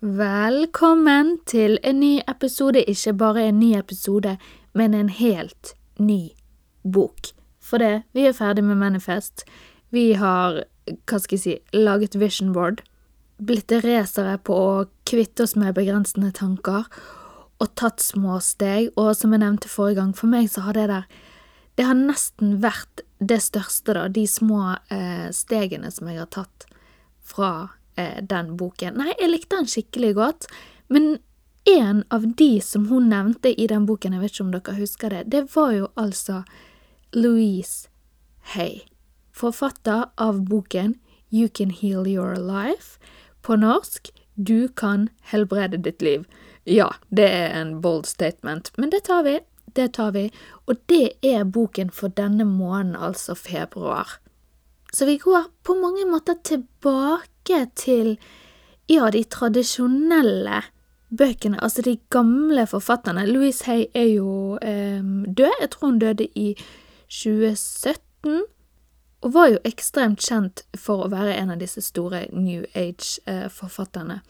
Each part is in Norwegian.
Velkommen til en ny episode, ikke bare en ny episode, men en helt ny bok. For det, vi er ferdig med Manifest. Vi har, hva skal jeg si, laget vision board. Blitt racere på å kvitte oss med begrensende tanker. Og tatt små steg. Og som jeg nevnte forrige gang, for meg så har det der Det har nesten vært det største, da. De små eh, stegene som jeg har tatt fra eh, den boken. Nei, jeg likte den skikkelig godt, men en av de som hun nevnte i den boken, jeg vet ikke om dere husker det, det var jo altså Louise Hay, forfatter av boken You Can Heal Your Life, på norsk Du kan helbrede ditt liv. Ja, det er en bold statement, men det tar vi, det tar vi, og det er boken for denne måneden, altså februar. Så vi går på mange måter tilbake til ja, de tradisjonelle bøkene, altså de gamle forfatterne. Louise Hay er jo eh, død, jeg tror hun døde i 2017, og var jo ekstremt kjent for å være en av disse store New Age-forfatterne.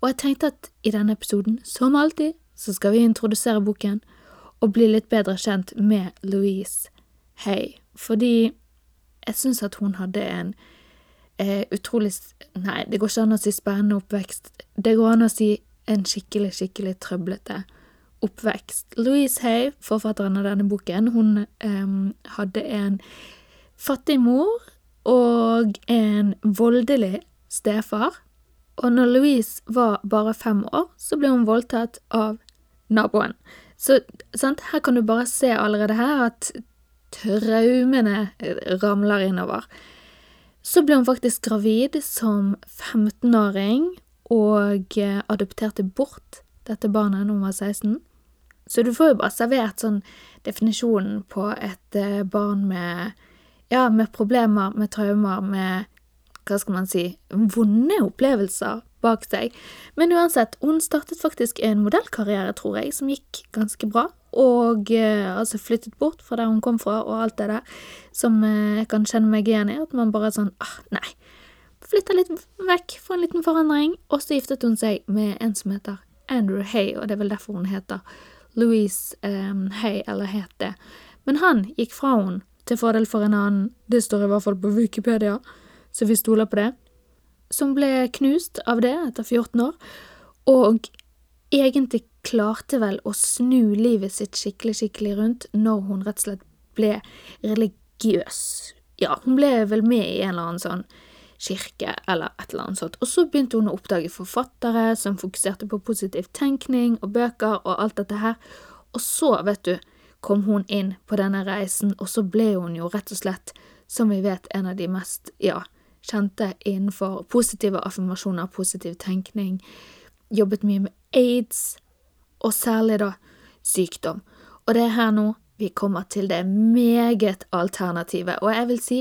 Og jeg tenkte at i denne episoden, som alltid, så skal vi introdusere boken og bli litt bedre kjent med Louise Hay, fordi jeg syns at hun hadde en eh, utrolig Nei, det går ikke an å si spennende oppvekst. Det går an å si en skikkelig, skikkelig trøblete oppvekst. Louise Hay, forfatteren av denne boken, hun um, hadde en fattig mor og en voldelig stefar. Og når Louise var bare fem år, så ble hun voldtatt av naboen. Så sant, her kan du bare se allerede her at traumene ramler innover. Så ble hun faktisk gravid som 15-åring og eh, adopterte bort dette barnet når hun var 16. Så du får jo bare servert sånn definisjonen på et eh, barn med ja, med problemer, med traumer, med hva skal man si, vonde opplevelser bak seg. Men uansett, hun startet faktisk en modellkarriere, tror jeg, som gikk ganske bra. Og eh, altså flyttet bort fra der hun kom fra, og alt det der som eh, jeg kan kjenne meg igjen i. At man bare er sånn ah, nei. Flytta litt vekk for en liten forandring. Og så giftet hun seg med en som heter Andrew Hay, og det er vel derfor hun heter Louise eh, Hay, eller het det. Men han gikk fra henne til fordel for en annen, det står i hvert fall på Wikipedia, så vi stoler på det som ble knust av det etter 14 år, og egentlig klarte vel å snu livet sitt skikkelig, skikkelig rundt når hun rett og slett ble religiøs. Ja, hun ble vel med i en eller annen sånn kirke eller et eller annet sånt. Og så begynte hun å oppdage forfattere som fokuserte på positiv tenkning og bøker og alt dette her. Og så, vet du, kom hun inn på denne reisen, og så ble hun jo rett og slett, som vi vet, en av de mest, ja, kjente innenfor positive affirmasjoner, positiv tenkning, jobbet mye med aids, og særlig da sykdom. Og det er her nå vi kommer til det meget alternative, og jeg vil si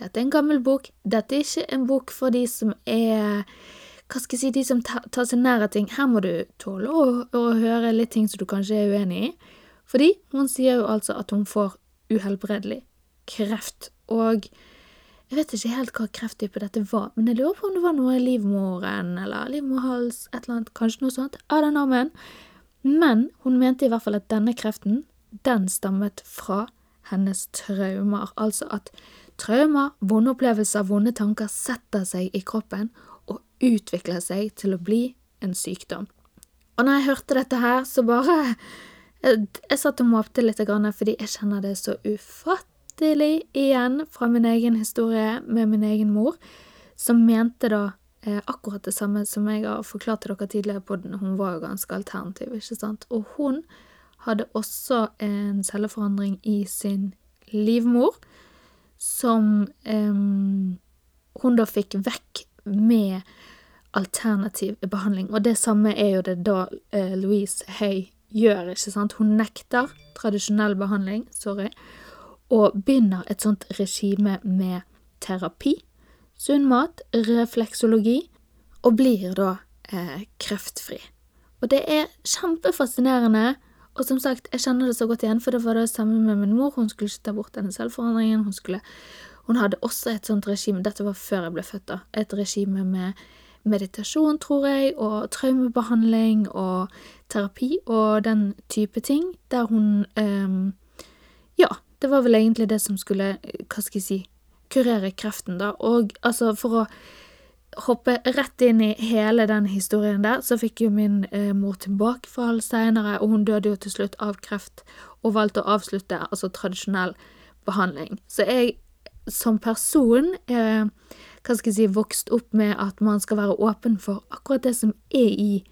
dette er en gammel bok, dette er ikke en bok for de som er hva skal jeg si, de som tar seg nær av ting. Her må du tåle å, å høre litt ting som du kanskje er uenig i, fordi hun sier jo altså at hun får uhelbredelig kreft, og jeg vet ikke helt hva krefttype dette var, men jeg lurer på om det var noe i livmoren eller livmorhals, et eller annet, kanskje noe sånt. I don't know, men. Men hun mente i hvert fall at denne kreften, den stammet fra hennes traumer. Altså at traumer, vonde opplevelser, vonde tanker setter seg i kroppen og utvikler seg til å bli en sykdom. Og når jeg hørte dette her, så bare Jeg, jeg satt og måpte litt, fordi jeg kjenner det så ufattelig igjen fra min egen historie med min egen mor, som mente da akkurat det samme som jeg har forklart til dere tidligere på den. Hun var jo ganske alternativ, ikke sant? Og hun hadde også en celleforandring i sin livmor, som eh, hun da fikk vekk med alternativ behandling. Og det samme er jo det da eh, Louise Hay gjør, ikke sant? Hun nekter tradisjonell behandling, sorry, og begynner et sånt regime med terapi, sunn mat, refleksologi, og blir da eh, kreftfri. Og det er kjempefascinerende, og som sagt, jeg kjenner det så godt igjen, for det var det samme med min mor, hun skulle ikke ta bort denne selvforandringen, hun skulle Hun hadde også et sånt regime, dette var før jeg ble født, da, et regime med meditasjon, tror jeg, og traumebehandling og terapi og den type ting, der hun eh, Ja, det var vel egentlig det som skulle, hva skal jeg si, kurere kreften, da. Og altså, for å hoppe rett inn i hele den historien der, så fikk jo min eh, mor tilbakefall seinere, og hun døde jo til slutt av kreft, og valgte å avslutte altså tradisjonell behandling. Så jeg som person er hva skal jeg si, vokst opp med at man skal være åpen for akkurat det som er i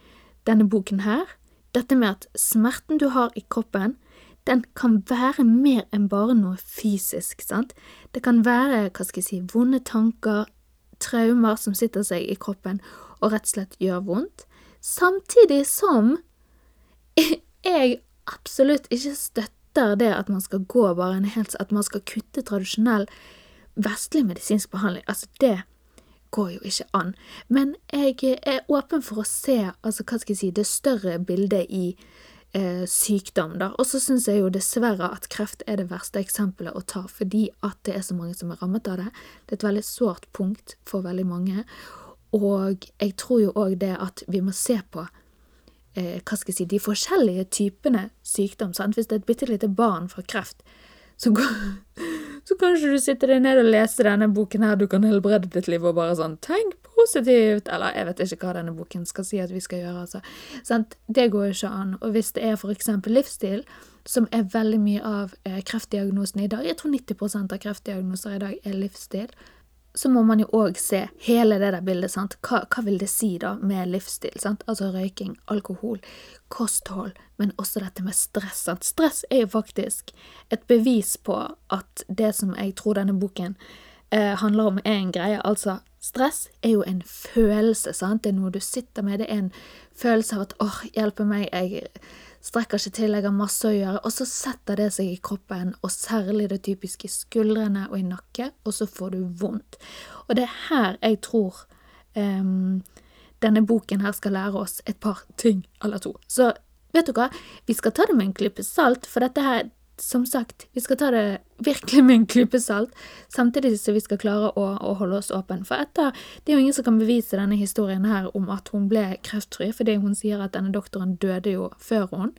denne boken her. Dette med at smerten du har i kroppen, den kan være mer enn bare noe fysisk, sant. Det kan være, hva skal jeg si, vonde tanker, traumer som sitter seg i kroppen og rett og slett gjør vondt, samtidig som jeg absolutt ikke støtter det at man skal gå bare en helse, At man skal kutte tradisjonell vestlig medisinsk behandling. Altså, det går jo ikke an. Men jeg er åpen for å se, altså hva skal jeg si, det større bildet i eh, sykdom, da. Og så syns jeg jo dessverre at kreft er det verste eksempelet å ta, fordi at det er så mange som er rammet av det. Det er et veldig sårt punkt for veldig mange. Og jeg tror jo òg det at vi må se på eh, hva skal jeg si, de forskjellige typene sykdom. Sant? Hvis det er et bitte lite barn fra kreft, så, så kanskje du sitter deg ned og leser denne boken her, du kan helbrede ditt liv og bare sånn Tenk positivt! Eller jeg vet ikke hva denne boken skal si at vi skal gjøre, altså. Det går jo ikke an. Og hvis det er eksempel livsstil, som er veldig mye av eh, kreftdiagnosene i dag, jeg tror 90 av kreftdiagnoser i dag er livsstil, så må man jo òg se hele det der bildet, sant. Hva, hva, vil det si da med livsstil, sant? Altså røyking, alkohol, kosthold, men også dette med stress, sant. Stress er jo faktisk et bevis på at det som jeg tror denne boken eh, handler om, er en greie. Altså, stress er jo en følelse, sant. Det er noe du sitter med. Det er en følelse av at åh, hjelpe meg, jeg strekker ikke til, jeg har masse å gjøre. Og så setter det seg i kroppen, og særlig det typiske i skuldrene og i nakke, og så får du vondt. Og det er her jeg tror um, denne boken her skal lære oss et par ting eller to. Så vet du hva, vi skal ta det med en klype salt, for dette her som sagt, vi skal ta det virkelig med en klype salt, samtidig som vi skal klare å, å, holde oss åpen. For etter, det er jo ingen som kan bevise denne historien her om at hun ble kreftfri, fordi hun sier at denne doktoren døde jo før hun.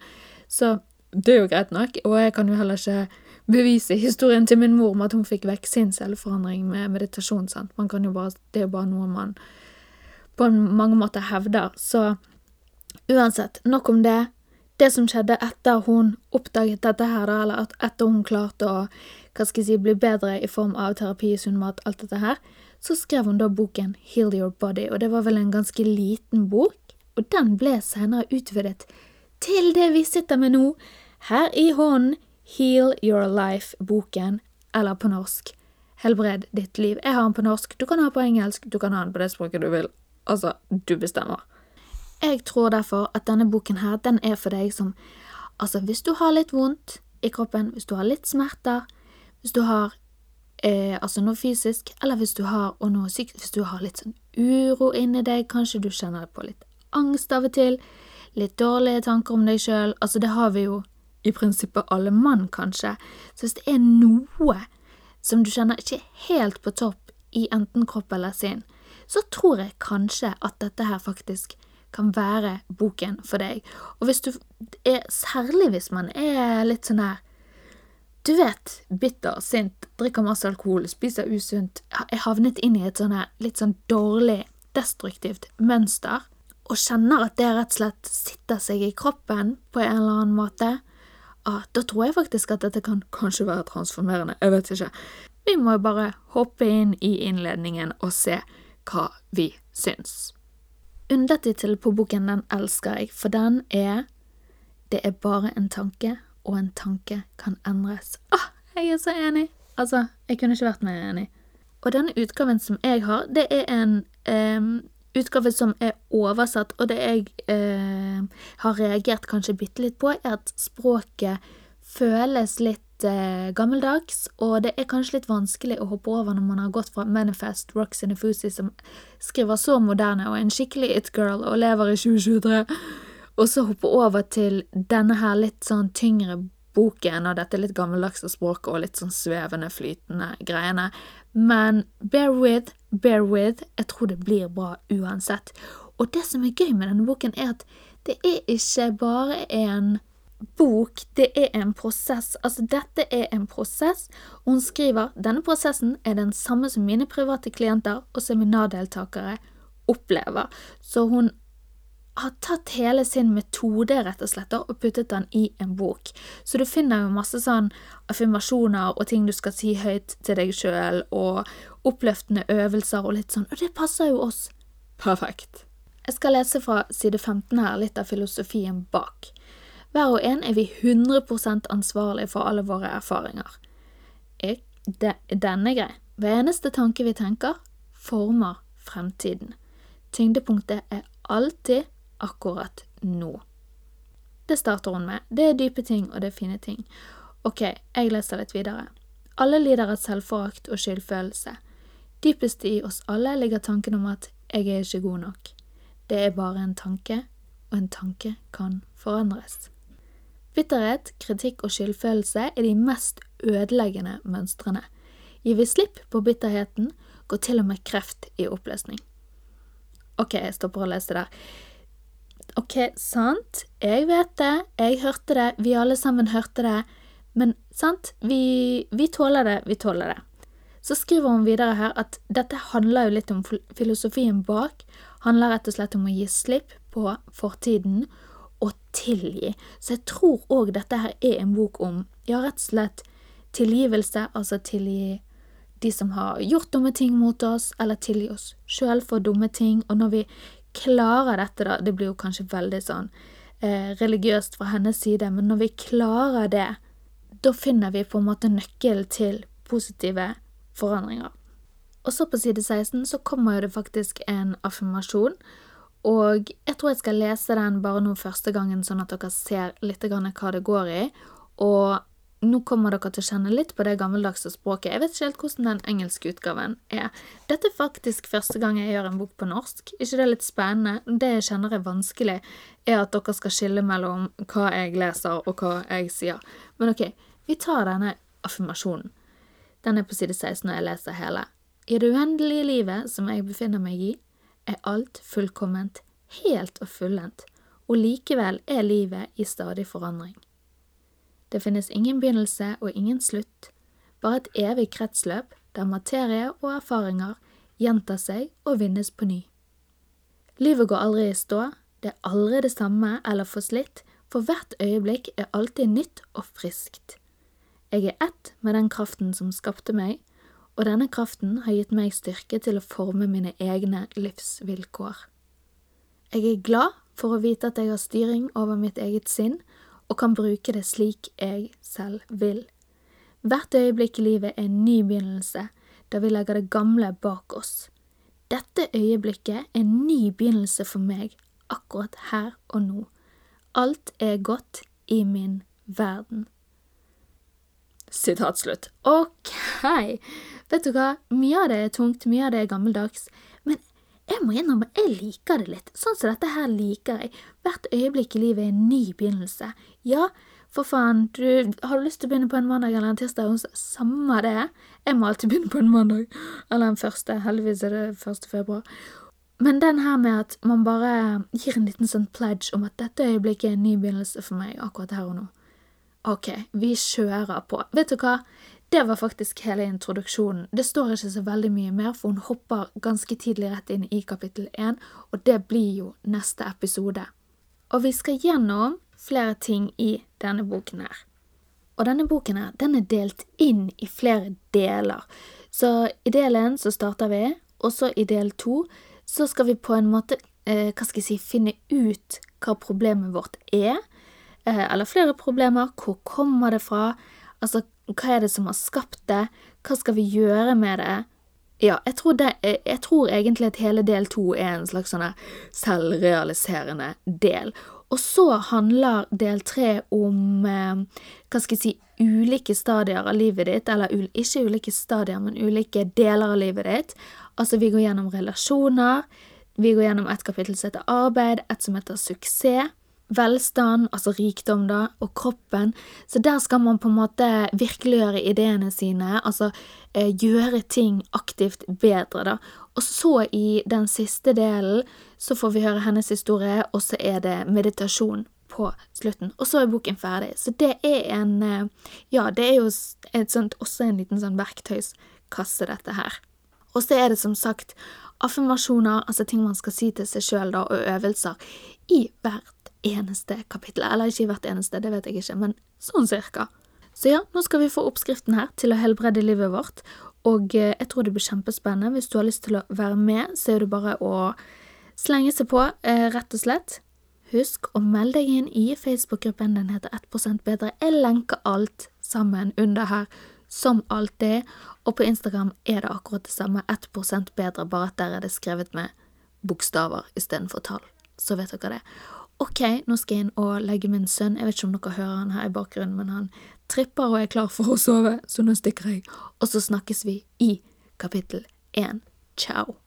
Så det er jo greit nok, og jeg kan jo heller ikke bevise historien til min mor om at hun fikk vekk sin selvforandring med meditasjon, sant. Man kan jo bare, det er jo bare noe man på mange måter hevder. Så uansett, nok om det det som skjedde etter hun oppdaget dette her, da, eller etter hun klarte å hva skal jeg si, bli bedre i form av terapi, sunn mat, alt dette her, så skrev hun da boken Heal Your Body, og det var vel en ganske liten bok, og den ble senere utvidet til det vi sitter med nå, her i hånden, Heal Your Life-boken, eller på norsk, Helbred ditt liv. Jeg har den på norsk, du kan ha den på engelsk, du kan ha den på det språket du vil. Altså, du bestemmer. Jeg tror derfor at denne boken her, den er for deg som Altså, hvis du har litt vondt i kroppen, hvis du har litt smerter, hvis du har eh, altså noe fysisk, eller hvis du har noe sykt, hvis du har litt sånn uro inni deg, kanskje du kjenner på litt angst av og til, litt dårlige tanker om deg sjøl, altså det har vi jo i prinsippet alle mann, kanskje, så hvis det er noe som du kjenner ikke helt på topp i enten kropp eller sinn, så tror jeg kanskje at dette her faktisk kan være boken for deg. Og hvis du er Særlig hvis man er litt sånn her Du vet, bitter, sint, drikker masse alkohol, spiser usunt, er havnet inn i et sånn her litt sånn dårlig, destruktivt mønster, og kjenner at det rett og slett sitter seg i kroppen på en eller annen måte, ah, da tror jeg faktisk at dette kan kanskje være transformerende. Jeg vet ikke. Vi må bare hoppe inn i innledningen og se hva vi syns. Undertittel på boken den elsker jeg, for den er Det er bare en tanke, og en tanke kan endres. Åh, jeg er så enig! Altså, jeg kunne ikke vært mer enig. Og denne utgaven som jeg har, det er en um, utgave som er oversatt, og det jeg uh, har reagert kanskje bitte litt på, er at språket føles litt eh, gammeldags, og det er kanskje litt vanskelig å hoppe over når man har gått fra Manifest, Roxy Fusi, som skriver så moderne og er en skikkelig it-girl og lever i 2023, og så hoppe over til denne her litt sånn tyngre boken, og dette litt gammeldagse språket og litt sånn svevende, flytende greiene. Men bear with, bear with. Jeg tror det blir bra uansett. Og det som er gøy med denne boken, er at det er ikke bare en bok, det er en prosess. Altså, dette er en prosess. Hun skriver denne prosessen er den samme som mine private klienter og seminardeltakere opplever. Så hun har tatt hele sin metode rett og slett og puttet den i en bok. Så du finner jo masse sånn affirmasjoner og ting du skal si høyt til deg sjøl, og oppløftende øvelser og litt sånn, og det passer jo oss perfekt. Jeg skal lese fra side 15 her litt av filosofien bak. Hver og en er vi 100 ansvarlig for alle våre erfaringer. Jeg, de, denne grei. Hver eneste tanke vi tenker, former fremtiden. Tyngdepunktet er alltid akkurat nå. Det starter hun med. Det er dype ting, og det er fine ting. Ok, jeg leser litt videre. Alle lider av selvforakt og skyldfølelse. Dypest i oss alle ligger tanken om at jeg er ikke god nok. Det er bare en tanke, og en tanke kan forandres. Bitterhet, kritikk og skyldfølelse er de mest ødeleggende mønstrene. Gir vi slipp på bitterheten, går til og med kreft i oppløsning. Ok, jeg stopper å lese der. Ok, sant, jeg vet det, jeg hørte det, vi alle sammen hørte det, men sant, vi, vi tåler det, vi tåler det. Så skriver hun videre her at dette handler jo litt om filosofien bak, handler rett og slett om å gi slipp på fortiden og tilgi. Så jeg tror òg dette her er en bok om, ja, rett og slett tilgivelse, altså tilgi de som har gjort dumme ting mot oss, eller tilgi oss sjøl for dumme ting, og når vi klarer dette, da Det blir jo kanskje veldig sånn eh, religiøst fra hennes side, men når vi klarer det, da finner vi på en måte nøkkelen til positive forandringer. Og så på side 16 så kommer jo det faktisk en affirmasjon, og jeg tror jeg skal lese den bare nå første gangen, sånn at dere ser litt hva det går i, og nå kommer dere til å kjenne litt på det gammeldagse språket. Jeg vet ikke helt hvordan den engelske utgaven er. Dette er faktisk første gang jeg gjør en bok på norsk. ikke det er litt spennende? Det jeg kjenner er vanskelig, er at dere skal skille mellom hva jeg leser og hva jeg sier. Men ok, vi tar denne affirmasjonen. Den er på side 16 når jeg leser hele. I det uendelige livet som jeg befinner meg i, er alt fullkomment, helt og fullendt, og likevel er livet i stadig forandring. Det finnes ingen begynnelse og ingen slutt, bare et evig kretsløp der materie og erfaringer gjentar seg og vinnes på ny. Livet går aldri i stå, det er aldri det samme eller forslitt, for hvert øyeblikk er alltid nytt og friskt. Jeg er ett med den kraften som skapte meg, og denne kraften har gitt meg styrke til å forme mine egne livsvilkår. Jeg er glad for å vite at jeg har styring over mitt eget sinn, og kan bruke det slik jeg selv vil. Hvert øyeblikk i livet er en ny begynnelse, da vi legger det gamle bak oss. Dette øyeblikket er en ny begynnelse for meg, akkurat her og nå. Alt er godt i min verden. Sitat slutt. Ok, vet du hva, mye av det er tungt, mye av det er gammeldags, men jeg må innrømme, jeg liker det litt. Sånn som dette her liker jeg. Hvert øyeblikk i livet er en ny begynnelse. Ja, for faen, du har du lyst til å begynne på en mandag eller en tirsdag, samme det. Jeg må alltid begynne på en mandag. Eller en første. Heldigvis er det første februar. Men den her med at man bare gir en liten sånn pledge om at dette øyeblikket er en ny begynnelse for meg akkurat her og nå. Ok, vi kjører på. Vet du hva? Det var faktisk hele introduksjonen. Det står ikke så veldig mye mer, for hun hopper ganske tidlig rett inn i kapittel én, og det blir jo neste episode. Og vi skal gjennom flere ting i denne boken her. Og denne boken her, den er delt inn i flere deler. Så i del én så starter vi, og så i del to så skal vi på en måte, eh, hva skal jeg si, finne ut hva problemet vårt er. Eh, eller flere problemer. Hvor kommer det fra? Altså, hva er det som har skapt det? Hva skal vi gjøre med det? Ja, jeg tror, det, jeg tror egentlig at hele del to er en slags sånn selvrealiserende del. Og så handler del tre om eh, hva skal jeg si, ulike stadier av livet ditt, eller ikke ulike stadier, men ulike deler av livet ditt. Altså, vi går gjennom relasjoner, vi går gjennom et kapittel som heter arbeid, et som heter suksess. Velstand, altså rikdom, da, og kroppen. Så der skal man på en måte virkeliggjøre ideene sine, altså eh, gjøre ting aktivt bedre, da. Og så i den siste delen så får vi høre hennes historie, og så er det meditasjon på slutten. Og så er boken ferdig. Så det er en eh, Ja, det er jo sånt, også en liten sånn verktøyskasse, dette her. Og så er det som sagt affirmasjoner, altså ting man skal si til seg sjøl, og øvelser, i hvert eneste kapittel. Eller ikke i hvert eneste, det vet jeg ikke, men sånn cirka. Så ja, nå skal vi få oppskriften her til å helbrede livet vårt, og eh, jeg tror det blir kjempespennende. Hvis du har lyst til å være med, så er det bare å slenge seg på, eh, rett og slett. Husk å melde deg inn i Facebook-gruppen, den heter 1% bedre. Jeg lenker alt sammen under her, som alltid, og på Instagram er det akkurat det samme, 1 bedre, bare at der er det skrevet med bokstaver istedenfor tall. Så vet dere det. Ok, nå skal jeg inn og legge min sønn, jeg vet ikke om dere hører han her i bakgrunnen, men han tripper og er klar for å sove, så nå stikker jeg, og så snakkes vi i kapittel én. Ciao.